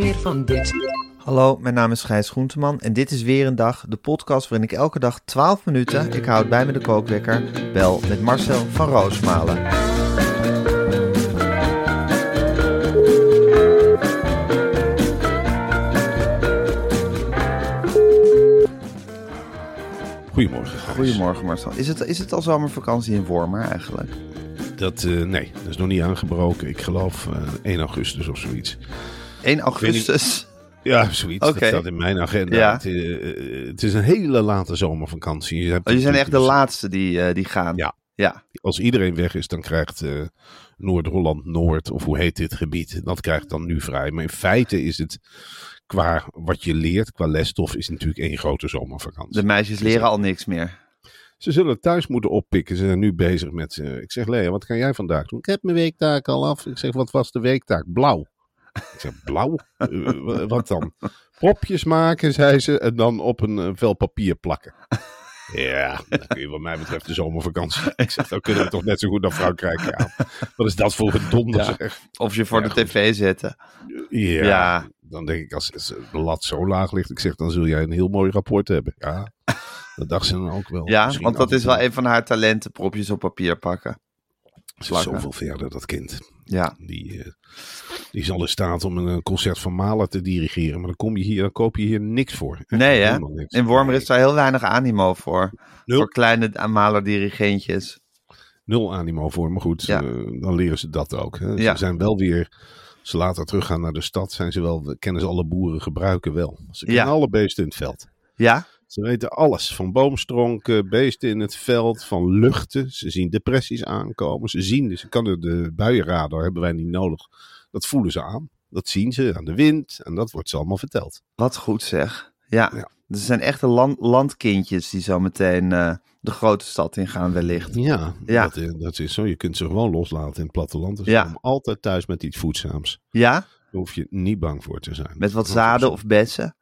Meer van dit. Hallo, mijn naam is Gijs Groenteman en dit is weer een dag, de podcast waarin ik elke dag 12 minuten, ik houd bij me de kookwekker, bel met Marcel van Roosmalen. Goedemorgen. Gijs. Goedemorgen Marcel. Is het, is het al zomervakantie in Wormer eigenlijk? Dat, eh, nee, dat is nog niet aangebroken. Ik geloof eh 1 augustus of zoiets. 1 weet augustus? Ja, zoiets. Dat staat in mijn agenda. Ja. Het, eh, het is een hele late zomervakantie. Je Oh, je zijn echt de natuurlijk- laatste die, eh, die gaan. Ja. Ja, Als iedereen weg is, dan krijgt eh, Noord-Holland-Noord, of hoe heet dit gebied, dat krijgt dan nu vrij. Maar in feite is het, qua wat je leert, qua lesstof, is natuurlijk één grote zomervakantie. de meisjes leren al niks meer. Ze zullen het thuis moeten oppikken. Ze zijn nu bezig met. ik zeg, Lea, wat kan jij vandaag doen? Ik heb mijn weektaak al af. Ik zeg, wat was de weektaak? Blauw. Ik zeg, blauw? Eh, wa- wat dan? Propjes maken, zei ze, en dan op een eh, vel papier plakken. Ja, dan kun je wat mij betreft de zomervakantie. Ik zeg, dan kunnen we toch net zo goed naar Frankrijk gaan. Wat is dat voor een donder Ja. Of je voor Ja, de goed. tv zetten. Ja, Ja. dan denk ik, als, de lat zo laag ligt, ik zeg, dan zul jij een heel mooi rapport hebben. Ja, dat dacht ze dan ook wel. Ja, Misschien want dat is wel een van haar talenten, propjes op papier pakken. Ze is zoveel verder, dat kind. Ja, Die, eh, die is al in staat om een concert van Mahler te dirigeren. Maar dan, kom je hier, dan koop je hier niks voor. Echt Nee, hè? niks. in Wormer is daar heel weinig animo voor. Nul. Voor kleine amaler dirigentjes. Nul animo voor. Maar goed, Ja. eh, dan leren ze dat ook. Hè. Ja. Ze zijn wel weer... Als ze later teruggaan naar de stad, zijn ze wel, kennen ze alle boeren gebruiken wel. Ze kennen alle beesten in het veld. Ja? Ze weten alles. Van boomstronken, beesten in het veld, van luchten. Ze zien depressies aankomen. Ze zien, ze kunnen de buienradar, hebben wij niet nodig. Dat voelen ze aan. Dat zien ze aan de wind. En dat wordt ze allemaal verteld. Wat goed zeg. Ja. Ja. Er zijn echte land, landkindjes die zo meteen eh, de grote stad in gaan wellicht. Ja, Ja. Dat, dat is zo. Je kunt ze gewoon loslaten in het platteland. Dus Ja. altijd thuis met iets voedzaams. Ja? Daar hoef je niet bang voor te zijn. Met wat zaden of bessen.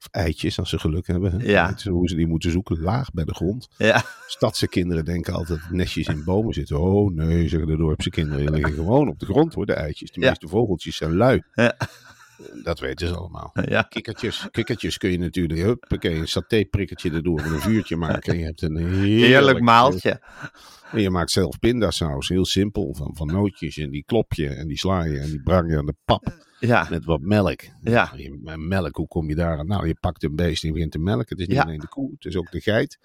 Of eitjes, als ze geluk hebben. Ja. Hoe ze die moeten zoeken. Laag bij de grond. Ja. Stadse kinderen denken altijd dat nestjes in bomen zitten. Oh nee, zeggen de dorpse kinderen. Die liggen gewoon op de grond hoor, de eitjes. De Ja. meeste vogeltjes zijn lui. Ja. Dat weten ze allemaal. Ja. Kikkertjes, kikkertjes kun je natuurlijk, huppakee, een satéprikkertje erdoor met een vuurtje maken. En je hebt een heerlijk, Heerlijk maaltje. En je maakt zelf pindasaus, heel simpel, van, van nootjes. En die klop je en die sla je en die brang je aan de pap Ja. met wat melk. Ja. Melk, hoe kom je daar aan? Nou, je pakt een beest en je begint te melken. Het is niet Ja. alleen de koe, het is ook de geit.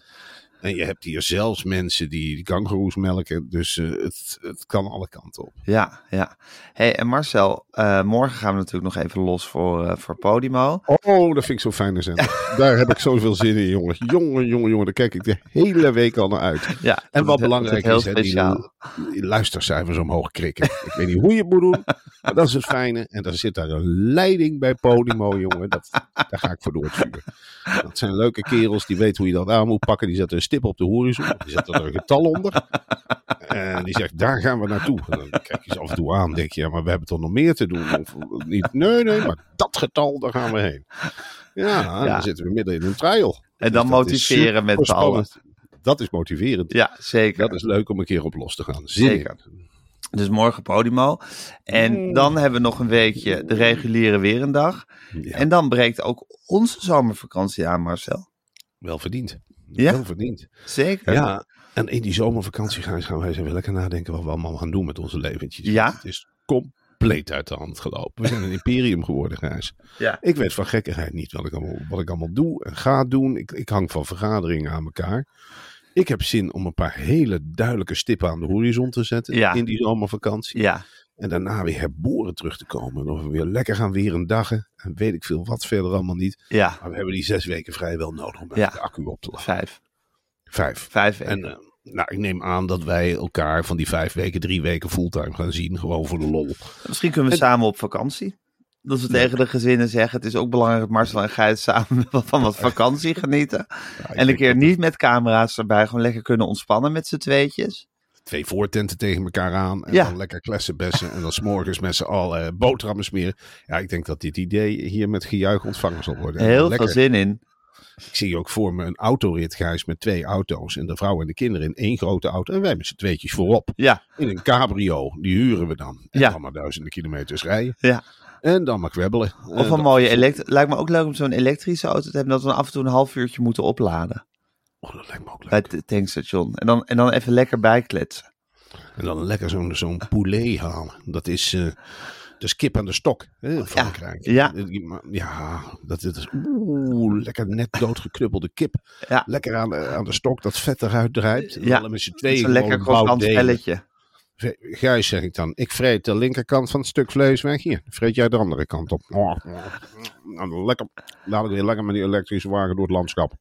En je hebt hier zelfs mensen die, kangoeroes melken. Dus eh, het, het kan alle kanten op. Ja, ja. hey, en Marcel, eh, morgen gaan we natuurlijk nog even los voor, eh, voor Podimo. Oh, dat vind ik zo fijn zender. Daar heb ik zoveel zin in, jongen. Jongen, jongen, jongen. Daar kijk ik de hele week al naar uit. Ja, En wat belangrijk is, hè, die, luistercijfers omhoog krikken. Ik weet niet hoe je het moet doen, maar dat is het fijne. En dan zit daar een leiding bij Podimo, jongen. Dat, daar ga ik voor door het vuur. Dat zijn leuke kerels, die weten hoe je dat aan moet pakken. Die zetten een stip op de horizon, die zetten er een getal onder. En die zegt, daar gaan we naartoe. En dan kijk je ze af en toe aan, denk je, ja, maar we hebben toch nog meer te doen? Of niet? Nee, nee, maar dat getal, daar gaan we heen. Ja, Ja. dan zitten we midden in een trial. En dan Dus motiveren met z'n allen. superspannend. Dat is motiverend. Ja, zeker. Dat is leuk om een keer op los te gaan. Zeker. Dus morgen Podimo. En dan hebben we nog een weekje de reguliere weerendag. Ja, En dan breekt ook onze zomervakantie aan, Marcel. wel verdiend. Ja? Wel verdiend. Zeker. Ja, en in die zomervakantie gaan, gaan wij eens even lekker nadenken wat we allemaal gaan doen met onze leventjes. Ja? Het is compleet uit de hand gelopen. We zijn een imperium geworden, Gijs. Ja. Ik weet van gekkigheid niet wat ik allemaal, wat ik allemaal doe en ga doen. Ik, ik hang van vergaderingen aan elkaar. Ik heb zin om een paar hele duidelijke stippen aan de horizon te zetten Ja. in die zomervakantie. Ja, En daarna weer herboren terug te komen. En of we weer lekker gaan weer een daggen. En weet ik veel wat verder allemaal niet. ja, Maar we hebben die zes weken vrij wel nodig om Ja. de accu op te laden. vijf. Vijf. Vijf weken. En eh, nou, ik neem aan dat wij elkaar van die vijf weken, drie weken fulltime gaan zien. Gewoon voor de lol. Misschien kunnen we samen op vakantie. Dat we tegen de gezinnen zeggen, het is ook belangrijk dat Marcel en Gijs samen van wat vakantie genieten. Ja, En een keer niet met camera's erbij, gewoon lekker kunnen ontspannen met z'n tweetjes. Twee voortenten tegen elkaar aan. En Ja. dan lekker klessenbessen. En dan s'morgens met z'n allen eh, boterhammen smeren. Ja, ik denk dat dit idee hier met gejuich ontvangen zal worden. En Heel dan veel zin in. Ik zie ook voor me een autorit, Gijs, met twee auto's. En de vrouw en de kinderen in één grote auto. En wij met z'n tweetjes voorop. Ja, In een cabrio. Die huren we dan. En Ja. dan maar duizenden kilometers rijden. ja. En dan maar kwebbelen. Of En een mooie elektrische. Lijkt me ook leuk om zo'n elektrische auto te hebben dat we af en toe een half uurtje moeten opladen. Oh, dat lijkt me ook leuk. Bij het tankstation. En dan, en dan even lekker bijkletsen. En dan lekker zo'n zo'n poulet halen. Dat is, eh is kip aan de stok hè, in Frankrijk. ja. Ja, dat is oeh, lekker net doodgeknuppelde kip. Ja. Lekker aan de, aan de stok, dat vet eruit. En Ja. dan met z'n tweeën Zo'n lekker delen. spelletje. Gijs, zeg ik dan, ik vreet de linkerkant van het stuk vlees weg. Hier, vreet jij de andere kant op. Oh, nou, lekker, dadelijk weer lekker met die elektrische wagen door het landschap.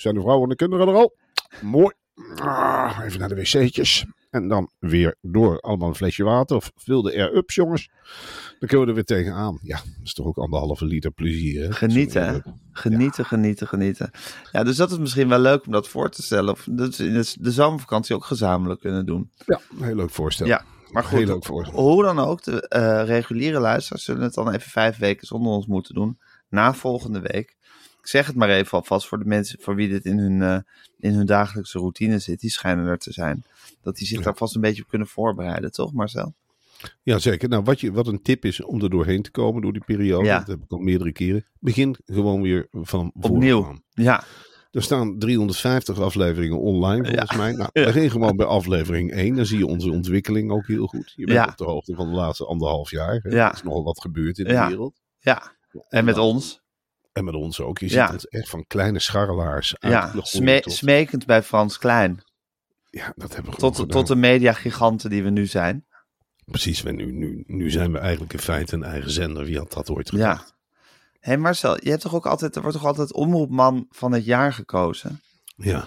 Zijn de vrouwen en de kinderen er al? Mooi. Ah, even naar de wc'tjes. En dan weer door. Allemaal een flesje water. Of wilde air-ups, jongens. Dan kunnen we er weer tegenaan. Ja, dat is toch ook anderhalve liter plezier. Hè? Genieten, hè? Genieten, genieten, genieten. Ja, dus dat is misschien wel leuk om dat voor te stellen. Of dat we in de, zomervakantie ook gezamenlijk kunnen doen. Ja, een heel leuk voorstel. Ja, maar goed, Heel leuk voorstel. hoe dan ook, de eh, reguliere luisteraars zullen het dan even vijf weken zonder ons moeten doen. Na volgende week. Ik zeg het maar even alvast voor de mensen voor wie dit in hun, eh, in hun dagelijkse routine zit. Die schijnen er te zijn. Dat die zich daar vast een beetje op kunnen voorbereiden, toch Marcel? Ja, zeker. Nou, wat, je, wat een tip is om er doorheen te komen door die periode, Ja. dat heb ik al meerdere keren. Begin gewoon weer van Opnieuw. Ja, Er staan 350 afleveringen online volgens mij. Nou, begin gewoon bij aflevering 1. Dan zie je onze ontwikkeling ook heel goed. Je bent op de hoogte van de laatste anderhalf jaar. hè. Ja. Er is nogal wat gebeurd in de Ja. wereld. ja. En met ons. En met ons ook. Je Ja. ziet het echt van kleine scharrelaars Ja, sme- tot- smekend bij Frans Klein. Ja, dat hebben we Tot, gedaan. tot de mediagiganten die we nu zijn. Precies, we nu, nu, nu zijn we eigenlijk in feite een eigen zender. Wie had dat ooit Ja. gedacht? Hé hey Marcel, je hebt toch ook altijd, er wordt toch altijd omroepman van het jaar gekozen? Ja.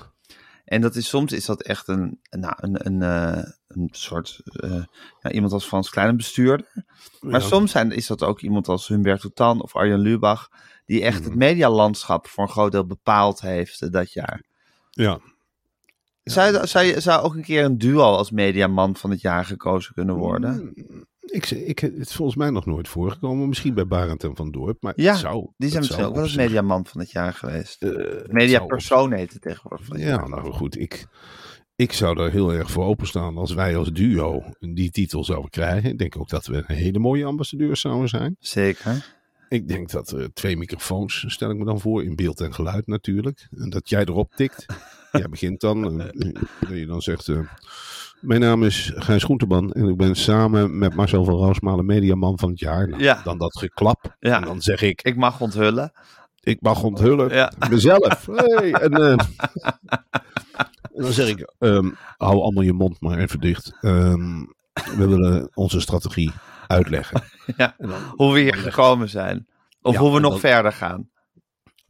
En dat is soms is dat echt een, nou, een, een, eh, een soort ja, iemand als Frans Klein, een bestuurder. Maar Ja. soms zijn, is dat ook iemand als Humberto Tan of Arjen Lubach, die echt Mhm. het medialandschap voor een groot deel bepaald heeft eh, dat jaar. Ja. Zou, zou, zou ook een keer een duo als mediaman van het jaar gekozen kunnen worden? Mm, Ik, ik, het is volgens mij nog nooit voorgekomen. Misschien bij Barend en Van Dorp. Maar Ja, het zou, Die zijn misschien ook wel eens mediaman van het jaar geweest. eh, zou op- Mediapersoon heet het tegenwoordig. van het Ja, nou goed. Ik, ik zou daar heel erg voor openstaan als wij als duo die titel zouden krijgen. Ik denk ook dat we een hele mooie ambassadeurs zouden zijn. Zeker. Ik denk dat twee microfoons, stel ik me dan voor, in beeld en geluid natuurlijk. En dat jij erop tikt. jij begint dan. En dat je dan zegt, eh, mijn naam is Gijs Groenteman en ik ben samen met Marcel van Roosmalen mediaman van het jaar. Nou, Ja. Dan dat geklap. Ja. En dan zeg ik, Ik mag onthullen. ik mag onthullen. Ja. Mezelf. Hey, en, eh, en dan zeg ik, ehm, hou allemaal je mond maar even dicht. Ehm, we willen onze strategie uitleggen. Ja. Dan, Hoe we hier gekomen zijn. Of Ja, hoe we nog verder gaan.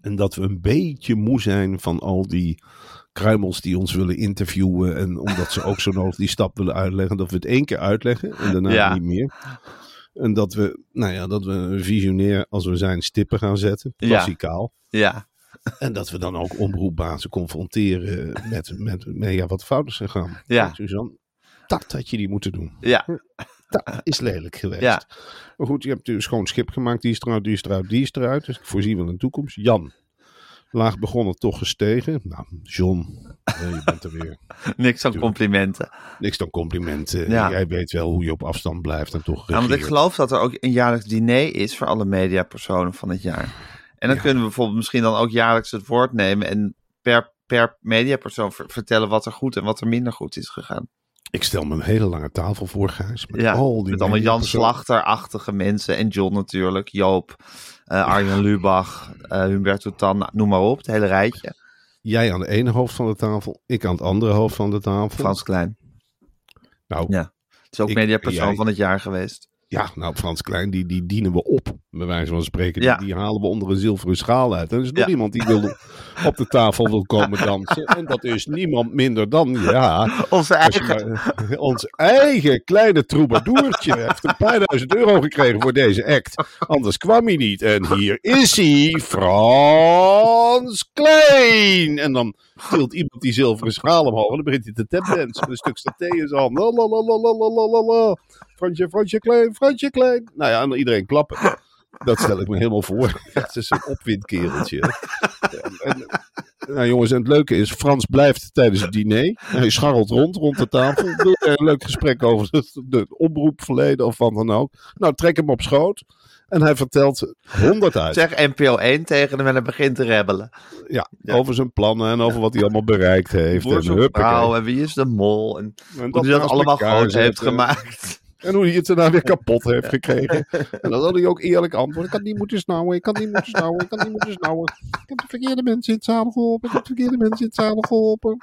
en dat we een beetje moe zijn van al die kruimels die ons willen interviewen. En omdat ze ook zo nodig die stap willen uitleggen. Dat we het één keer uitleggen en daarna Ja. niet meer. En dat we, nou ja, dat we een visionair als we zijn stippen gaan zetten. Klassikaal. Ja. En dat we dan ook omroepbazen confronteren met, met, met ja, wat fouten zijn gegaan. Ja. Suzanne, dat had je niet moeten doen. Ja. Dat is lelijk geweest. Ja. Maar goed, je hebt dus gewoon schip gemaakt. Die is eruit, die is eruit, die is eruit. Dus ik voorzie wel een toekomst. Jan, laag begonnen, toch gestegen. Nou, John, eh, je bent er weer. Niks aan complimenten. Niks dan complimenten. Ja. Jij weet wel hoe je op afstand blijft en toch Ja, want ik geloof dat er ook een jaarlijks diner is voor alle mediapersonen van het jaar. En dan Ja. kunnen we bijvoorbeeld misschien dan ook jaarlijks het woord nemen en per, per mediapersoon ver- vertellen wat er goed en wat er minder goed is gegaan. Ik stel me een hele lange tafel voor, Gijs. Met Ja, al die met allemaal Jan. Slachter-achtige mensen. En John natuurlijk, Joop, eh, Arjen Lubach, eh Humberto Tan, noem maar op. Het hele rijtje. Jij aan de ene hoofd van de tafel, ik aan het andere hoofd van de tafel. Frans Klein. Nou, Ja. Het is ook Ik- mediapersoon jij- van het jaar geweest. Ja, nou Frans Klein, die, die dienen we op, bij wijze van spreken. Ja. Die, die halen we onder een zilveren schaal uit. En er is nog Ja. iemand die wil op de tafel wil komen dansen. En dat is niemand minder dan, ja, Onze eigen. maar- ons eigen kleine troubadourtje. Heeft een paar duizend euro gekregen voor deze act. Anders kwam hij niet. En hier is hij, Frans Klein. En dan tilt iemand die zilveren schaal omhoog. En dan begint hij te tapdansen met een stuk saté in zijn hand. Fransje, Fransje Klein, Fransje Klein. Nou ja, en iedereen klappen. Dat stel ik me helemaal voor. Het is een opwindkereltje. En, nou jongens, en het leuke is, Frans blijft tijdens het diner. Hij scharrelt rond, rond de tafel. Doet een leuk gesprek over de, de omroepverleden of wat dan ook. Nou, trek hem op schoot. En hij vertelt honderd uit. Zeg NPO 1 tegen hem en hij begint te rebellen. Ja, Ja. over zijn plannen en over wat hij allemaal bereikt heeft. Boer En, en wie is de mol. En En hoe hij dat allemaal groot heeft gemaakt. En hoe hij het daarna weer kapot heeft gekregen. En dan had hij ook eerlijk antwoord. Ik had niet moeten snauwen, ik had niet moeten snauwen, ik had niet moeten snauwen. Ik heb de verkeerde mensen in het zadel geholpen, ik heb de verkeerde mensen in het zadel geholpen.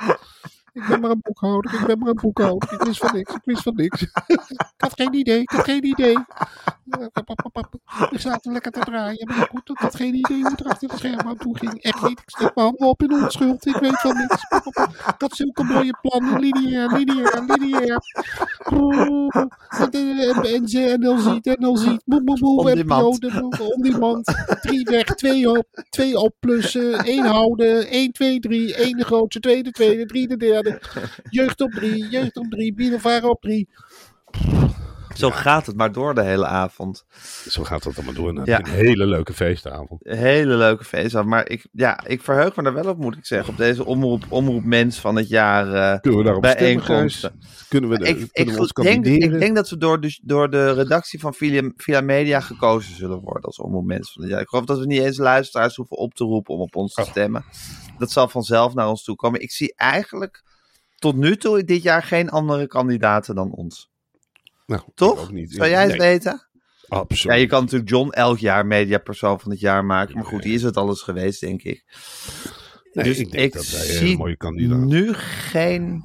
Ik ben maar een boekhouder, ik ben maar een boekhouder. Ik wist van niks, ik wist van niks. Ik had geen idee, ik had geen idee. Ik zat lekker te draaien, maar goed, ik had geen idee hoe het er achter het scherm aan toe ging. Echt niet, ik steek mijn handen op in onschuld, ik weet van niks. Ik had zulke mooie plannen, lineair, lineair, lineair. En ze ziet, NL ziet, moe, moe, moe, On NPO, demand. de moe, on demand. Drie weg, twee op, twee oplussen, één houden, één, twee, drie, één de grootste, twee de tweede, drie de derde. Jeugd op drie, jeugd op drie, Bielevaren op drie. Zo gaat het maar door de hele avond. Zo gaat dat allemaal door. Nou, Ja. Een hele leuke feestavond. Een hele leuke feestavond. Maar ik, ja, ik verheug me er wel op, moet ik zeggen. Op deze omroep, omroep mens van het jaar eh, Kunnen we daarop stemmen, bijeenkomsten. Kunnen we, de, Ik, kunnen ik, we ons denk, ik denk dat we door de, door de redactie van Villa, Villa Media gekozen zullen worden als omroep mens van het jaar. Ik geloof dat we niet eens luisteraars hoeven op te roepen om op ons te Oh. Dat zal vanzelf naar ons toe komen. Ik zie eigenlijk tot nu toe dit jaar geen andere kandidaten dan ons. Nou, Toch? ook niet. Zou jij het Nee, weten? Absoluut. Ja, je kan natuurlijk John elk jaar mediapersoon van het jaar maken. Maar goed, die is het al eens geweest, denk ik. Nee, dus ik denk ik dat een zie mooie kandidaat nu geen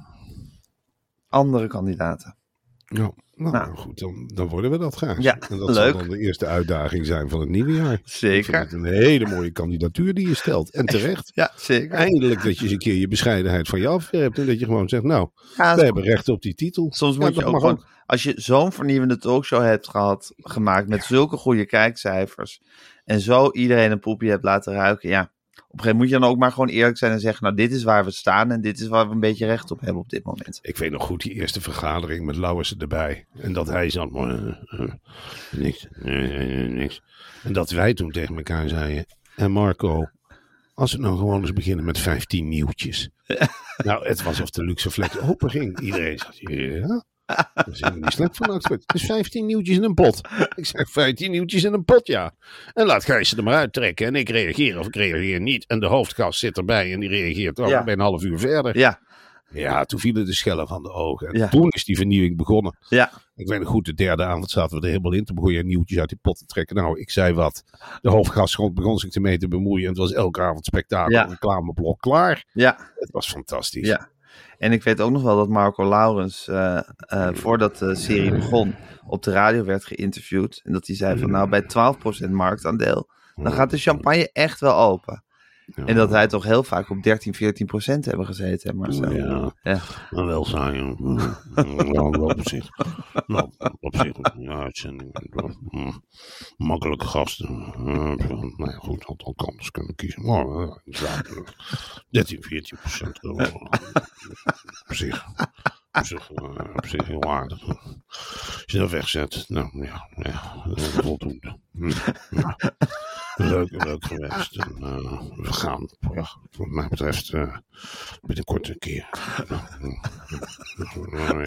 andere kandidaten. Ja, nou, Nou. goed, dan, dan worden we dat graag. Ja, en dat leuk. zal dan de eerste uitdaging zijn van het nieuwe jaar. Zeker. het een hele mooie kandidatuur die je stelt. En terecht. Ja, zeker. Eindelijk dat je eens een keer je bescheidenheid van je afwerpt. En dat je gewoon zegt, nou, Ja, we hebben recht op die titel. Soms Ja, moet je ook gewoon, als je zo'n vernieuwende talkshow hebt gehad, gemaakt met zulke goede kijkcijfers en zo iedereen een poepje hebt laten ruiken, ja. Op een gegeven moment moet je dan ook maar gewoon eerlijk zijn en zeggen, nou dit is waar we staan en dit is waar we een beetje recht op hebben op dit moment. Ik weet nog goed die eerste vergadering met Lauwersen erbij. En dat hij zat, maar eh, eh, niks, eh, niks. En dat wij toen tegen elkaar zeiden, en Marco, als we nou gewoon eens beginnen met 15 nieuwtjes. Nou, het was of de luxe flex open ging. Iedereen zat, ja, dat is helemaal niet slecht van Het is 15 nieuwtjes in een pot. Ik zeg 15 nieuwtjes in een pot, ja. En laat Gijs er maar uittrekken. En ik reageer of ik reageer niet. En de hoofdgast zit erbij en die reageert ook Ja. bij een half uur verder. Ja, Ja, toen vielen de schellen van de ogen. En Ja. toen is die vernieuwing begonnen. ja, Ik weet nog goed, de derde avond zaten we er helemaal in. Toen begon je nieuwtjes uit die pot te trekken. Nou, ik zei wat. De hoofdgast begon zich ermee te bemoeien. En het was elke avond spektakel. Ja. Reclameblok klaar. ja, Het was fantastisch. ja. En ik weet ook nog wel dat Marco Laurens, eh, eh, voordat de serie begon, op de radio werd geïnterviewd. En dat hij zei van nou, bij 12% marktaandeel, dan gaat de champagne echt wel open. Ja. En dat wij toch heel vaak op 13, 14 procent hebben gezeten, hè, Marcel. Ja, Ja. maar wel saai. Wel, op zich. Nou, op zich. Ja. Mm, Makkelijke gasten. Nou ja, goed, had ook anders kunnen kiezen. Maar eh, 13, 14 procent. op zich. Op zich, eh, op zich heel aardig. Als je dat wegzet, nou ja, ja dat is voldoende. Hm, ja. leuk, leuk geweest. En, eh, we gaan, ja, wat mij betreft, eh, binnenkort een keer.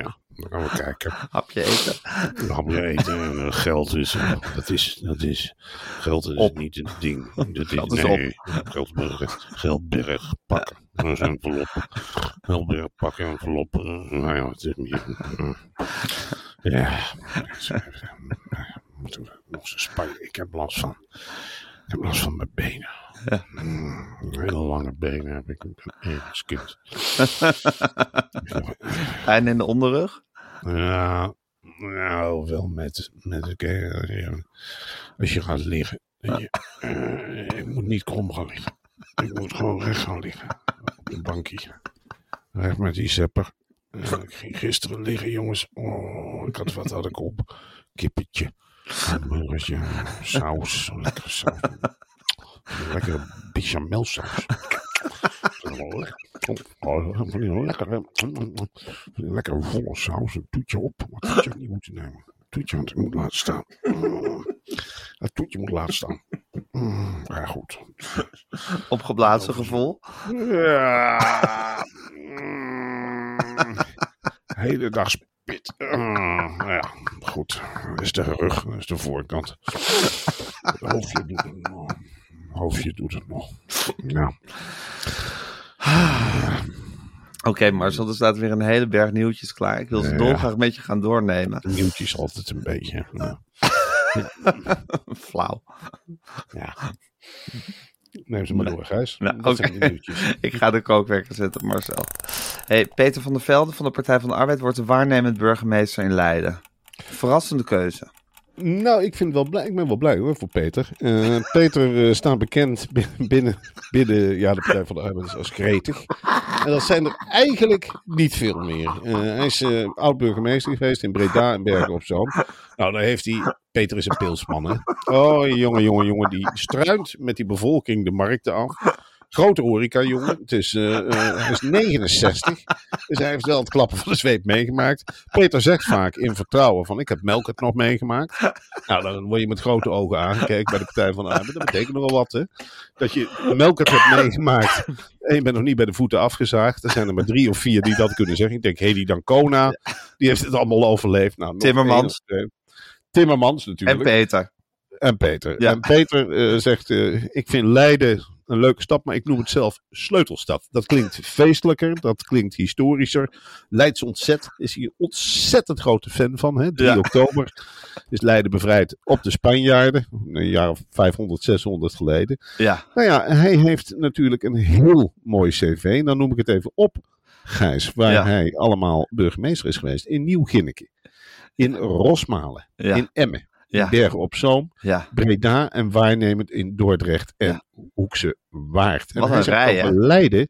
Ja, dan gaan we kijken. Hapje eten. We eten en eh, geld is, eh, dat is, dat is, geld is Op. niet het ding. Dat Geld is nee, Geldberg, geldberg pakken. Dat is een envelop. Geldberg pakken, envelop. eh, nou ja, het is meer. ja, ja, moeten we nog eens. Ik heb last van, ik heb last van mijn benen. Mm, hele lange benen heb ik. Als kind. Pijn in de onderrug. Ja, nou, wel met, met ja, als je gaat liggen. Eh, ik moet niet krom gaan liggen. Ik moet gewoon recht gaan liggen. Op een bankje. Recht met die zepper. Eh, ik ging gisteren liggen, jongens. Oh, ik had wat had ik op. Kippetje. Hamburgertje. Saus. Lekkere saus. Lekkere bechamelsaus. Oh, lekker, hè? lekker volle saus, een toetje op. Maar dat toetje niet moeten nemen. Een toetje want ik moet laten staan. Mm. Dat toetje moet laten staan. Mm, Ja, goed. Opgeblazen gevoel. Ja. Mm. Hele dag spit. Mm, nou ja, goed. Dat is de rug, dat is de voorkant. Het hoofdje doet het nog. Het hoofdje doet het nog. Ja. Oké, Marcel, er staat weer een hele berg nieuwtjes klaar. Ik wil ze Ja. dolgraag met je gaan doornemen. Nieuwtjes altijd een beetje. Ja. Flauw. ja. Neem ze maar door, Gijs. Nou. Ik ga de kookwerker zetten, Marcel. Hey, Peter van der Velde van de Partij van de Arbeid wordt de waarnemend burgemeester in Leiden. Verrassende keuze. Nou, ik, vind wel blij, ik ben wel blij hoor voor Peter. Eh, Peter eh, staat bekend bi- binnen, binnen ja, de Partij van de Arbeid als gretig. En dat zijn er eigenlijk niet veel meer. Eh, hij is oud-burgemeester geweest in Breda en Bergen op Zoom. Nou, daar heeft hij... Peter is een pilsman, hè. Oh, jongen, jongen, jongen. Die struint met die bevolking de markten af. Grote horeca, jongen. Het is, eh, eh, hij is 69. Dus hij heeft wel het klappen van de zweep meegemaakt. Peter zegt vaak in vertrouwen van ik heb melk het nog meegemaakt. Nou, dan word je met grote ogen aangekeken bij de Partij van de Arbeid. Dat betekent nogal wat, hè. Dat je melk het hebt meegemaakt. En je bent nog niet bij de voeten afgezaagd. Er zijn er maar drie of vier die dat kunnen zeggen. Ik denk Hedy Dancona, die heeft het allemaal overleefd. Nou, Timmermans. Timmermans En natuurlijk. Peter. En Peter. Ja. En Peter eh, zegt, ik vind Leiden een leuke stad, maar ik noem het zelf sleutelstad. Dat klinkt feestelijker, dat klinkt historischer. Leids ontzet is hier ontzettend grote fan van. Hè? 3 Ja. oktober is Leiden bevrijd op de Spanjaarden, een jaar of 500, 600 geleden. Ja. Nou ja, hij heeft natuurlijk een heel mooi cv. Dan noem ik het even op, Gijs, waar Ja. hij allemaal burgemeester is geweest. In Nieuw-Ginneke, in Rosmalen, Ja. in Emmen, Ja. Bergen op Zoom. Ja. Breda en waarnemend in Dordrecht en Ja. Hoekse Waard. En Wat een rij? Leiden,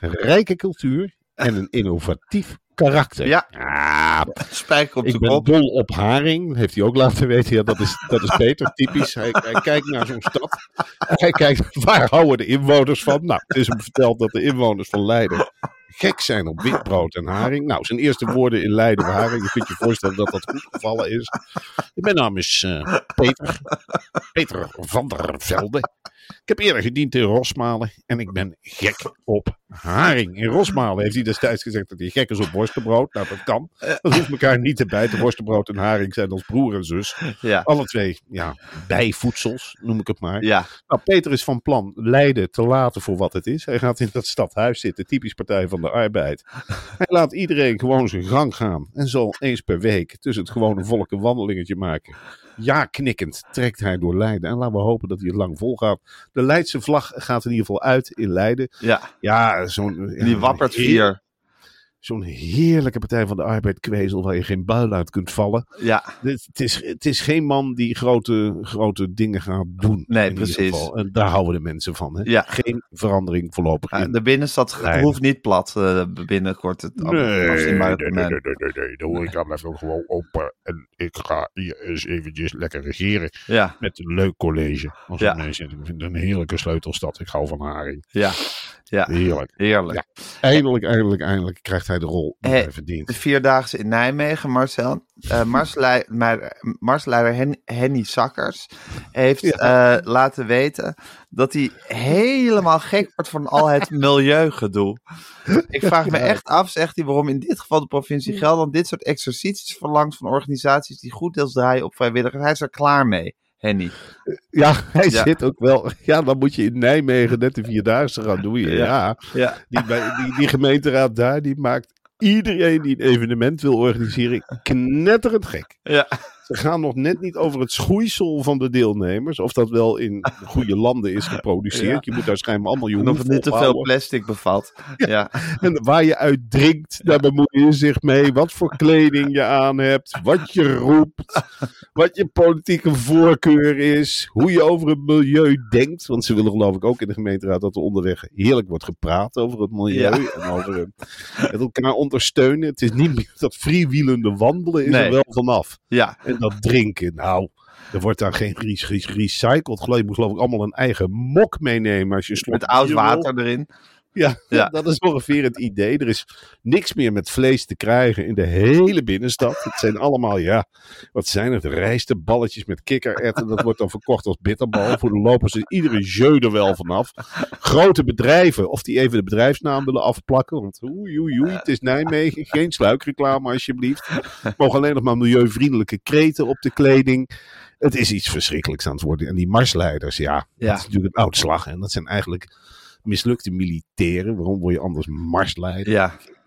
rijke cultuur en een innovatief karakter. Ja. Ah, Spijker op de ik ben kop. dol op haring, heeft hij ook laten weten. Ja, dat is, dat is Peter, typisch. Hij, hij kijkt naar zo'n stad. Hij kijkt, waar houden de inwoners van? Nou, het is hem verteld dat de inwoners van Leiden gek zijn op witbrood en haring. Nou, zijn eerste woorden in Leiden waren, je kunt je voorstellen dat dat goed gevallen is. Mijn naam is eh, Peter, Peter van der Velde. Ik heb eerder gediend in Rosmalen en ik ben gek op haring. In Rosmalen heeft hij destijds gezegd dat hij gek is op worstenbrood. Nou, dat kan. Dat hoeft elkaar niet te bijten. Worstenbrood en haring zijn als broer en zus. Ja. Alle twee, ja, bijvoedsels, noem ik het maar. Ja. Nou, Peter is van plan Leiden te laten voor wat het is. Hij gaat in dat stadhuis zitten, typisch Partij van de Arbeid. Hij laat iedereen gewoon zijn gang gaan. En zal eens per week tussen het gewone volk een wandelingetje maken. Ja, knikkend trekt hij door Leiden. En laten we hopen dat hij het lang volgaat. De Leidse vlag gaat in ieder geval uit in Leiden. Ja. Ja, zo'n... Die wappert vier. Zo'n heerlijke Partij van de Arbeid kwezel waar je geen buil uit kunt vallen. Ja. Het, het is, het is geen man die grote, grote dingen gaat doen. Nee, in ieder precies. geval. En daar houden de mensen van. Hè? Ja. Geen verandering voorlopig Ja, de binnenstad Nee. hoeft niet plat eh, binnenkort. Het Nee, nee, nee, nee, nee, nee. De horeca blijft ook gewoon open. En ik ga hier eens eventjes lekker regeren Ja. met een leuk college. Als Ja. ja. Ik vind het een heerlijke sleutelstad. Ik hou van Haring. Ja. Ja, Heerlijk. heerlijk. Ja. Eindelijk, eindelijk, eindelijk krijgt hij de rol die Hey, hij verdient. De Vierdaagse in Nijmegen, Marcel. Eh maar- Marsleider Hen- Henny Sakkers heeft eh, laten weten dat hij helemaal gek wordt van al het milieugedoe. Ik vraag me echt af, zegt hij, waarom in dit geval de provincie Gelderland dit soort exercities verlangt van organisaties die goed deels draaien op vrijwilligers. Hij is er klaar mee, Henny. Ja, hij Ja. zit ook wel. Ja, dan moet je in Nijmegen net de Vierdaagse gaan doen. Ja, Ja. Ja. Die, bij- die, die gemeenteraad daar, die maakt iedereen die een evenement wil organiseren knetterend gek. Ja. Ze gaan nog net niet over het schoeisel van de deelnemers. Of dat wel in goede landen is geproduceerd. Je moet daar schijnbaar allemaal je En of het niet te veel plastic bevat. Ja. En waar je uit drinkt, daar bemoei je zich mee. Wat voor kleding je aan hebt. Wat je roept. Wat je politieke voorkeur is. Hoe je over het milieu denkt. Want ze willen geloof ik ook in de gemeenteraad dat er onderweg heerlijk wordt gepraat over het milieu. Ja. En over eh, het elkaar ondersteunen. Het is niet meer dat freewheelende wandelen is Nee. er wel vanaf. Ja. En dat drinken, nou... Er wordt dan geen re- re- recycled. Geloof, je moet geloof ik allemaal een eigen mok meenemen als je Met oud water erin. Ja, Ja. dat is ongeveer het idee. Er is niks meer met vlees te krijgen in de hele binnenstad. Het zijn allemaal, ja, wat zijn het? Rijsteballetjes met kikkererwten. Dat wordt dan verkocht als bitterbal. Voor de lopers is iedere jeu er wel vanaf. Grote bedrijven, of die even de bedrijfsnaam willen afplakken. Want oei, oei, oei, het is Nijmegen. Geen sluikreclame alsjeblieft. Mogen alleen nog maar milieuvriendelijke kreten op de kleding. Het is iets verschrikkelijks aan het worden. En die marsleiders, ja, Ja. dat is natuurlijk een oud slag. En dat zijn eigenlijk mislukte militairen. Waarom word je anders marsleider?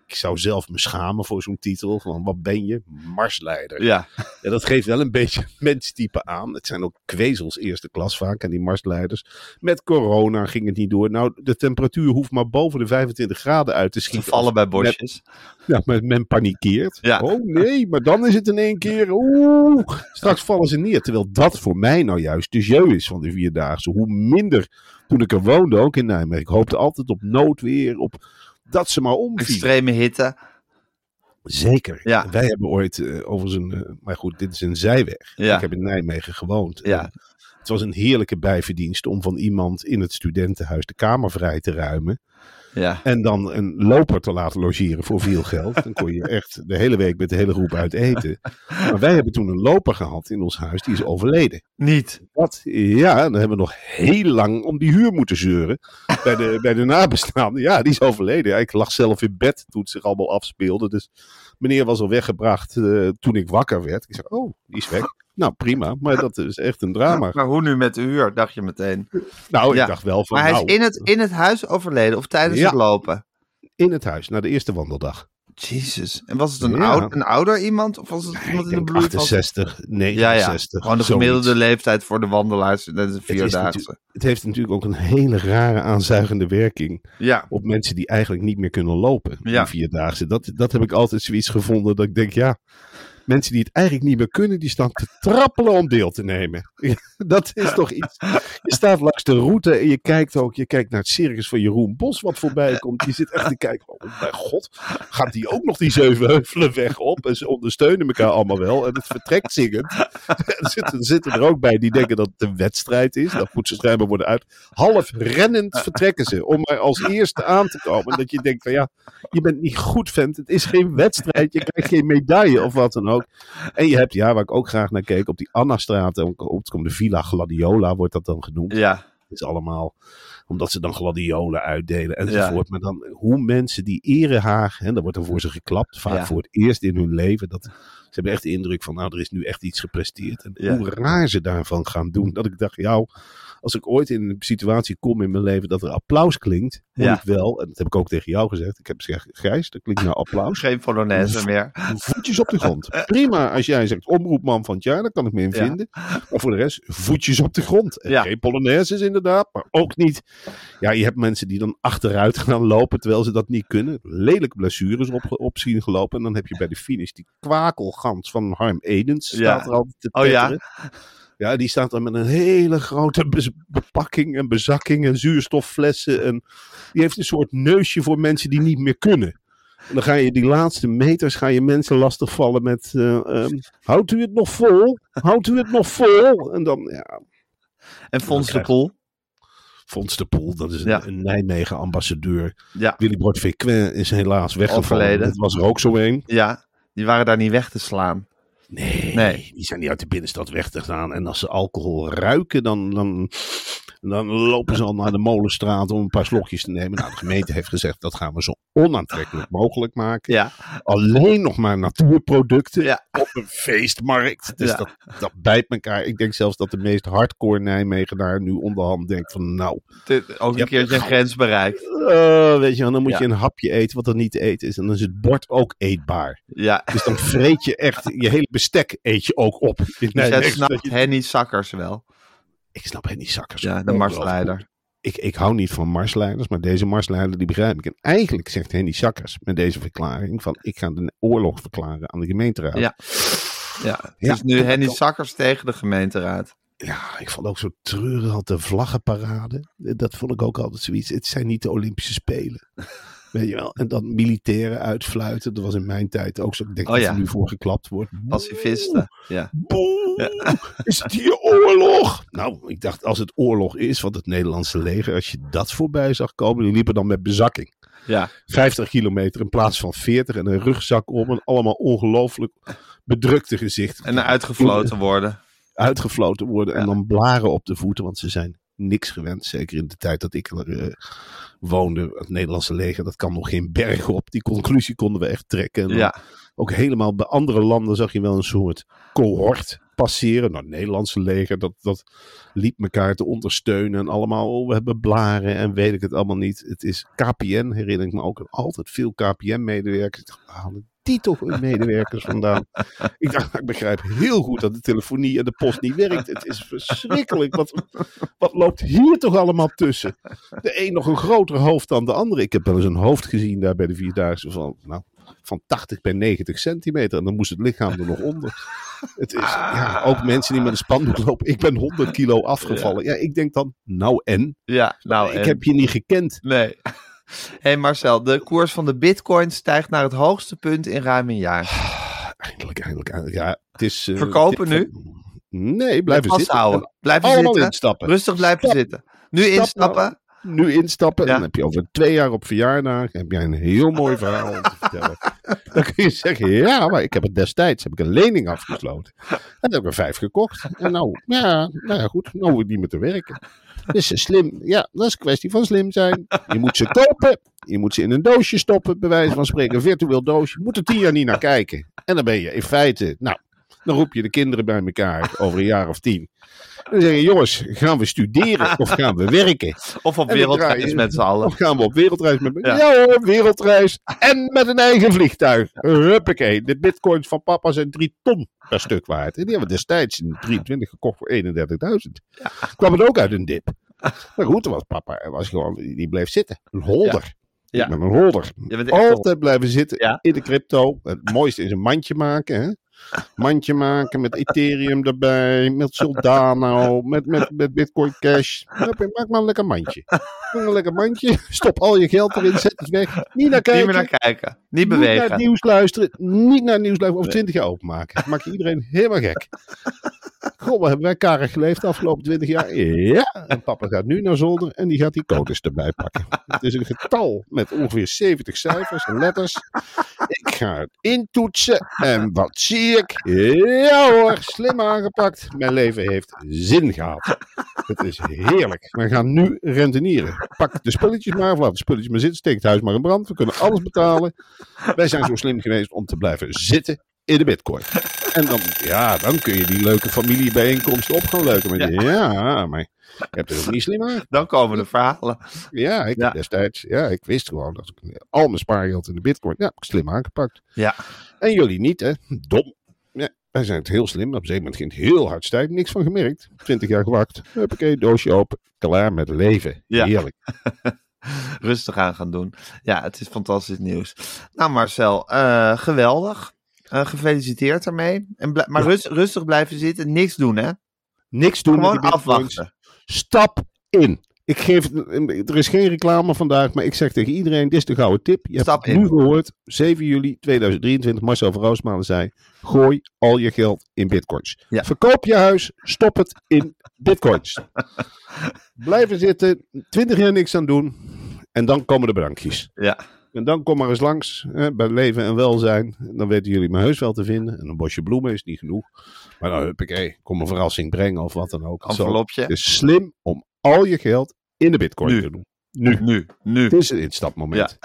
Ik zou zelf me schamen voor zo'n titel. Van wat ben je? Marsleider. Ja. Ja, dat geeft wel een beetje menstype aan. Het zijn ook kwezels eerste klas vaak. En die marsleiders. Met corona ging het niet door. Nou, de temperatuur hoeft maar boven de 25 graden uit te schieten. vallen bij bosjes. ja, maar men panikeert. Ja. Oh nee, maar dan is het in één keer. Oeh, straks vallen ze neer. Terwijl dat voor mij nou juist de jeu is van de vierdaagse. Hoe minder, toen ik er woonde, ook in Nijmegen. Ik hoopte altijd op noodweer, op dat ze maar omvielen. Extreme hitte. Zeker. Ja. Wij hebben ooit uh, over zijn. maar goed, dit is een zijweg. Ja. Ik heb in Nijmegen gewoond. Ja. En Het was een heerlijke bijverdienst om van iemand in het studentenhuis de kamer vrij te ruimen. Ja. En dan een loper te laten logeren voor veel geld. Dan kon je echt de hele week met de hele groep uit eten. Maar wij hebben toen een loper gehad in ons huis, die is overleden. Niet. Wat? Ja, dan hebben we nog heel lang om die huur moeten zeuren. Bij de, bij de nabestaanden. Ja, die is overleden. Ja, ik lag zelf in bed toen het zich allemaal afspeelde. Dus meneer was al weggebracht uh, toen ik wakker werd. Ik zei, oh, die is weg. Nou, prima. Maar dat is echt een drama. Maar hoe nu met de huur, dacht je meteen. Nou, Ja. ik dacht wel van... Maar hij nou, is in het, in het huis overleden of tijdens Ja. het lopen? in het huis, na de eerste wandeldag. Jezus. En was het een, Ja. oud, een ouder iemand? Of was het iemand in de bloei van... 68, Ja, 69. ja. Gewoon de zoiets. gemiddelde leeftijd voor de wandelaars. Dat is vierdaagse. natuurlijk- Het heeft natuurlijk ook een hele rare aanzuigende werking Ja. op mensen die eigenlijk niet meer kunnen lopen. Ja. Vierdaagse. Dat, dat heb ik altijd zoiets gevonden dat ik denk, ja, mensen die het eigenlijk niet meer kunnen, die staan te trappelen om deel te nemen. dat is toch iets. Je staat langs de route en je kijkt ook, je kijkt naar het circus van Jeroen Bos wat voorbij komt. Je zit echt te kijken, oh mijn god, gaat die ook nog die zeven heuvelen weg op? En ze ondersteunen elkaar allemaal wel en het vertrekt zingend. er, zitten, er zitten er ook bij die denken dat het een wedstrijd is. Dat moet ze worden uit. Half rennend vertrekken ze om er als eerste aan te komen. En dat je denkt van ja, je bent niet goed vent. Het is geen wedstrijd. Je krijgt geen medaille of wat dan ook. En je hebt, ja, waar ik ook graag naar keek, op die Annastraat. Op de Villa Gladiola, wordt dat dan genoemd. Ja. Is allemaal omdat ze dan gladiolen uitdelen enzovoort. Maar dan hoe mensen die erehaag, hè, daar wordt er voor ze geklapt, vaak Ja. voor het eerst in hun leven. Dat, ze hebben echt de indruk van, nou, er is nu echt iets gepresteerd. En hoe raar ze daarvan gaan doen. Dat ik dacht, jou, als ik ooit in een situatie kom in mijn leven dat er applaus klinkt, moet Ja. ik wel, en dat heb ik ook tegen jou gezegd, ik heb gezegd, Gijs, dat klinkt nou applaus. Geen Polonaise meer. Voetjes op de grond. Prima, als jij zegt omroepman van het jaar, dan kan ik me in Ja. vinden. Maar voor de rest, voetjes op de grond. En Ja. Geen Polonaises inderdaad, maar ook niet. Ja, je hebt mensen die dan achteruit gaan lopen terwijl ze dat niet kunnen. Lelijke blessures op, op zien gelopen. En dan heb je bij de finish die kwakelgans van Harm Edens. Ja. Staat er altijd te Oh ja? Ja, die staat dan met een hele grote bepakking en bezakking en zuurstofflessen. En die heeft een soort neusje voor mensen die niet meer kunnen. En dan ga je die laatste meters, ga je mensen lastigvallen met... eh, ehm, houdt u het nog vol? Houdt u het nog vol? En dan, ja, En Fons de Poel. Fons de Poel, dat is een, Ja. een Nijmegen ambassadeur. Ja, Willy Bord Véquin is helaas weggevallen. Dat was er ook zo een. ja, die waren daar niet weg te slaan. Nee, Nee. die zijn niet uit de binnenstad weg te gaan. En als ze alcohol ruiken, dan, dan, dan lopen ze al naar de molenstraat om een paar slokjes te nemen. Nou, de gemeente heeft gezegd dat gaan we zo onaantrekkelijk mogelijk maken. Ja, Alleen nog maar natuurproducten Ja. op een feestmarkt. Dus Ja. dat, dat bijt elkaar. Ik denk zelfs dat de meest hardcore Nijmegenaar nu onderhand denkt van nou, dit- ook een keertje een grens bereikt. eh, weet je wel, dan moet je een hapje eten wat er niet te eten is. En dan is het bord ook eetbaar. Ja, Dus dan vreet je echt, je hele bestek eet je ook op. Dus jij snapt je- Henny Sakkers wel. Ik snap Henny Sakkers. Ja, de marsleider. Ik, ik hou niet van marsleiders, maar deze marsleider die begrijp ik. En eigenlijk zegt Henny Sakkers met deze verklaring van ik ga de oorlog verklaren aan de gemeenteraad. Ja. Ja, het Ja. is nu Henny Sakkers tegen de gemeenteraad. Ja, ik vond ook zo treurig de vlaggenparade. Dat vond ik ook altijd zoiets. Het zijn niet de Olympische Spelen. Weet je wel? En dan militairen uitfluiten. Dat was in mijn tijd ook zo. Ik denk Oh dat er nu voor geklapt wordt. Pacifisten. Ja. Boe, is het hier oorlog? Nou, ik dacht als het oorlog is, want het Nederlandse leger, als je dat voorbij zag komen, die liepen dan met bezakking. Ja. 50 kilometer in plaats van 40 en een rugzak om en allemaal ongelooflijk bedrukte gezichten. En uitgefloten worden. Uitgefloten worden en Ja. dan blaren op de voeten, want ze zijn niks gewend. Zeker in de tijd dat ik er eh, woonde, het Nederlandse leger, dat kan nog geen berg op. Die conclusie konden we echt trekken. En Ja. ook helemaal bij andere landen zag je wel een soort cohort passeren. Nou, het Nederlandse leger, dat, dat liep elkaar te ondersteunen. En allemaal, oh, we hebben blaren en weet ik het allemaal niet. Het is KPN, herinner ik me ook. Altijd veel KPN-medewerkers. Dacht, waar halen die toch hun medewerkers vandaan? ik dacht, ik begrijp heel goed dat de telefonie en de post niet werkt. Het is verschrikkelijk. Wat, wat loopt hier toch allemaal tussen? De een nog een groter hoofd dan de andere. Ik heb wel eens een hoofd gezien daar bij de Vierdaagse van, nou, van 80 bij 90 centimeter. En dan moest het lichaam er nog onder. Het is, ja, ook mensen die met een spandoek lopen. Ik ben 100 kilo afgevallen. Ja, ik denk dan, nou en? Ja, nou ik en- heb je niet gekend. Nee. Hey Marcel, de koers van de bitcoin stijgt naar het hoogste punt in ruim een jaar. Eindelijk, eindelijk, eindelijk. Ja, het is... eh, Verkopen dit- Nee, blijven zitten. Blijven Allemaal zitten. instappen. Rustig blijven Stap. zitten. Nu Stap instappen. nu instappen. Ja. En dan heb je over twee jaar op verjaardag heb jij een heel mooi verhaal om te vertellen. Dan kun je zeggen, ja, maar ik heb het destijds heb ik een lening afgesloten. En dan heb ik er vijf gekocht. En nou, ja, nou ja, goed, nou hoef ik niet meer te werken. Dus slim, ja, dat is een kwestie van slim zijn. Je moet ze kopen. Je moet ze in een doosje stoppen, bij wijze van spreken. Een virtueel doosje. Je moet er tien jaar niet naar kijken. En dan ben je in feite, nou, dan roep je de kinderen bij elkaar over een jaar of tien. En dan zeg je, jongens, gaan we studeren of gaan we werken? Of op wereldreis met z'n allen. Of gaan we op wereldreis met Ja. Ja, hoor, wereldreis. En met een eigen vliegtuig. Huppakee. De bitcoins van papa zijn drie ton per stuk waard. En die hebben we destijds in 23 gekocht voor 31.000. Kwam het ook uit een dip. Maar goed, was papa was gewoon, die bleef zitten. Een holder. Ja. Ik ben een holder. Altijd blijven zitten Ja. in de crypto. Het mooiste is een mandje maken. Hè? Mandje maken met Ethereum erbij, met Soldano, met, met, met Bitcoin Cash. Maak maar een lekker mandje. Maak een lekker mandje. Stop al je geld erin, zet het weg. Niet naar kijken. Niet meer naar kijken. Niet Niet naar het bewegen. nieuws luisteren. Niet naar het nieuws luisteren. Over twintig jaar openmaken. Maak je iedereen helemaal gek. Goh, wat hebben wij karig geleefd de afgelopen twintig jaar? Ja. En papa gaat nu naar zolder en die gaat die codes erbij pakken. Het is een getal met ongeveer 70 cijfers en letters. Ik ga het intoetsen. En wat zie ik? Ja hoor, slim aangepakt. Mijn leven heeft zin gehad. Het is heerlijk. We gaan nu rentenieren. Pak de spulletjes maar, of de spulletjes maar zitten. Steek het huis maar in brand. We kunnen alles betalen. Wij zijn zo slim geweest om te blijven zitten in de bitcoin. En dan, ja, dan kun je die leuke familiebijeenkomsten op gaan leuken. Maar ja. maar ik heb het ook niet slim aan. Dan komen de verhalen. Ja, ik Ja. destijds, ja, ik wist gewoon dat ik al mijn spaargeld in de bitcoin, ja, slim aangepakt. Ja. En jullie niet, hè? Dom. Ja, wij zijn het heel slim. Op een gegeven moment ging het heel hard stijgen. Niks van gemerkt. 20 jaar gewacht. Huppakee, doosje open. Klaar met leven. Ja. Heerlijk. Rustig aan gaan doen. Ja, het is fantastisch nieuws. Nou Marcel, eh, geweldig. Eh, gefeliciteerd daarmee. En maar rust- rustig blijven zitten. Niks doen hè. Niks doen Gewoon afwachten. Stap in. Ik geef, er is geen reclame vandaag, maar ik zeg tegen iedereen, dit is de gouden tip. Je Stap hebt het in. nu gehoord, 7 juli 2023, Marcel van Roosmalen zei, gooi al je geld in bitcoins. Ja. Verkoop je huis, stop het in bitcoins. Blijven zitten, 20 jaar niks aan doen en dan komen de bedankjes. Ja, En dan kom maar eens langs hè, bij Leven en Welzijn. Dan weten jullie mijn huis wel te vinden. En een bosje bloemen is niet genoeg. Maar dan heb ik, kom een verrassing brengen of wat dan ook. Envelopje. Het is slim om al je geld in de bitcoin Nu. te doen. Nu. Nu, nu. Het is een instapmoment.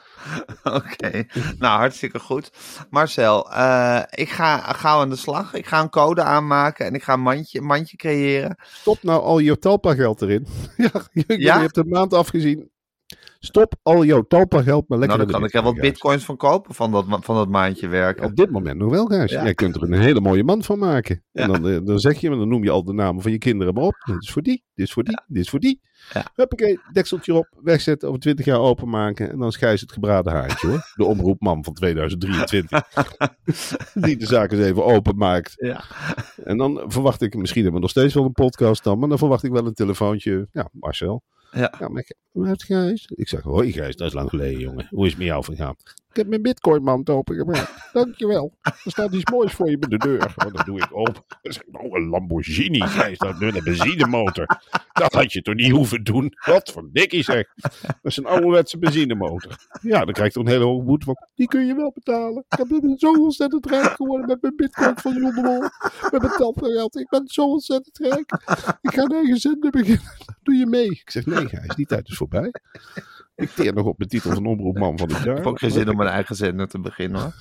Oké, nou hartstikke goed. Marcel, eh, ik ga gauw aan de slag. Ik ga een code aanmaken en ik ga een mandje, mandje creëren. Stop nou al je talpa geld erin. ja, je, Ja? je hebt een maand afgezien. Stop al jouw talpa geld maar lekker nou, dan kan ik er wat Bitcoin, bitcoins van kopen van dat, van dat maandje werken. Op dit moment nog wel, Gijs. Ja. Jij kunt er een hele mooie man van maken. En dan, eh, dan zeg je, maar dan noem je al de namen van je kinderen maar op. Dit is voor die, dit is voor die, dit is voor die. Ja. Huppakee, dekseltje op, wegzetten, over 20 jaar openmaken. En dan is Gijs het gebraden haartje hoor. De omroepman van 2023. die de zaak eens even openmaakt. Ja. En dan verwacht ik, misschien hebben we nog steeds wel een podcast dan. Maar dan verwacht ik wel een telefoontje. Ja, Marcel. Ja. Ja, maar ik- hoe heeft Gijs? Ik zeg, hoi Gijs, dat is lang geleden jongen. Hoe is het met jou vergaan? Ik heb mijn bitcoin mand opengemaakt. Dankjewel. Er staat iets moois voor je bij de deur. Oh, dat doe ik open. Dan zeg ik, oh, een Lamborghini Gijs, dat met een benzinemotor. Dat had je toch niet hoeven doen? Wat voor dikkie zeg. Dat is een ouderwetse benzinemotor. Ja, dan krijg je toch een hele hoge boete van. Die kun je wel betalen. Ik heb ben zo ontzettend rijk geworden met mijn bitcoin van Jondemol. Met mijn tapgeld. Ik ben zo ontzettend rijk. Ik ga een eigen zender beginnen. Doe je mee? Ik zeg, nee Gijs, die tijd is voorbij. Ik teer nog op mijn titel van omroepman van het jaar. Ik heb ook geen zin om een eigen zender te beginnen hoor.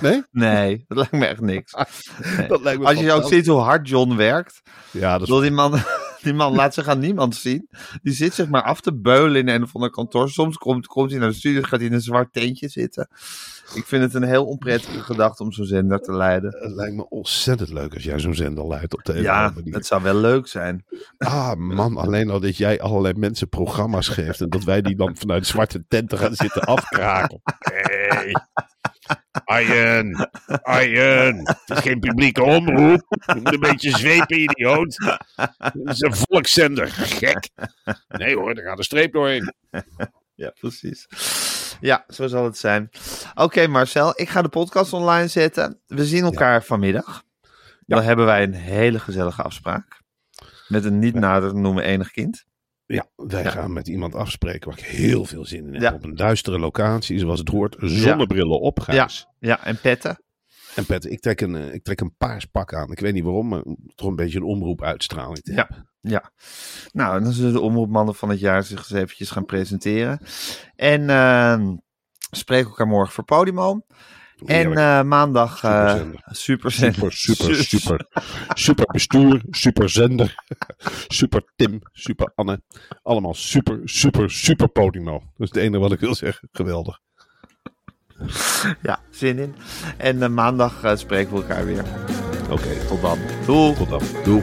Nee? Nee, dat lijkt me echt niks. Nee. Dat lijkt me Als je ook ziet hoe hard John werkt. Ja, dat is die man, die man laat zich aan niemand zien. Die zit zich maar af te beulen in een of ander kantoor. Soms komt, komt hij naar de studio, gaat hij in een zwart tentje zitten. Ik vind het een heel onprettige gedachte om zo'n zender te leiden. Het lijkt me ontzettend leuk als jij zo'n zender leidt op de een Ja, het zou wel leuk zijn. Ah man, alleen al dat jij allerlei mensen programma's geeft en dat wij die dan vanuit zwarte tenten gaan zitten afkraken. Hey. Arjen, Arjen, het is geen publieke omroep. Je moet een beetje zwepen, idioot. Het is een volkszender, gek. Nee hoor, daar gaat een streep doorheen. Ja, precies. Ja, zo zal het zijn. Oké, Marcel, ik ga de podcast online zetten. We zien elkaar vanmiddag. Dan hebben wij een hele gezellige afspraak. Met een niet nader te noemen enig kind. Ja, wij gaan met iemand afspreken waar ik heel veel zin in heb. Ja. Op een duistere locatie, zoals het hoort. Zonnebrillen op, Gijs. Ja, en petten. En Pet, ik trek, een, eh, ik trek een paars pak aan. Ik weet niet waarom, maar toch een beetje een omroep uitstraling. te Ja. hebben. Ja. Nou, dan zullen de omroepmannen van het jaar zich eens eventjes gaan presenteren. En ehm spreken elkaar morgen voor Podimo. En eh, maandag Superzender. super, Super, super, super. Super bestuur, super zender, super Tim, super Anne. Allemaal super, super, super Podimo. Dat is het enige wat ik wil zeggen. Geweldig. Ja, zin in. En eh, maandag spreken we elkaar weer. Oké, Tot dan. Doei. tot dan. Doei.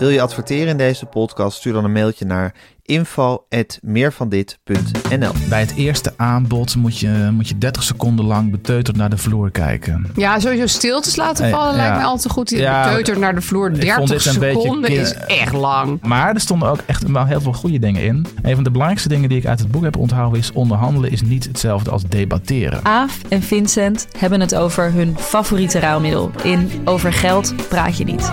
Wil je adverteren in deze podcast? Stuur dan een mailtje naar info.meervandit.nl Bij het eerste aanbod moet je, moet je 30 seconden lang beteuterd naar de vloer kijken. Ja, sowieso stiltes laten Eh, vallen ja. lijkt mij altijd goed. Die Ja, beteuterd naar de vloer. ik vond 30 dit een beetje seconden is echt lang. Maar er stonden ook echt wel heel veel goede dingen in. Een van de belangrijkste dingen die ik uit het boek heb onthouden is... onderhandelen is niet hetzelfde als debatteren. Aaf en Vincent hebben het over hun favoriete ruilmiddel. In Over geld praat je niet.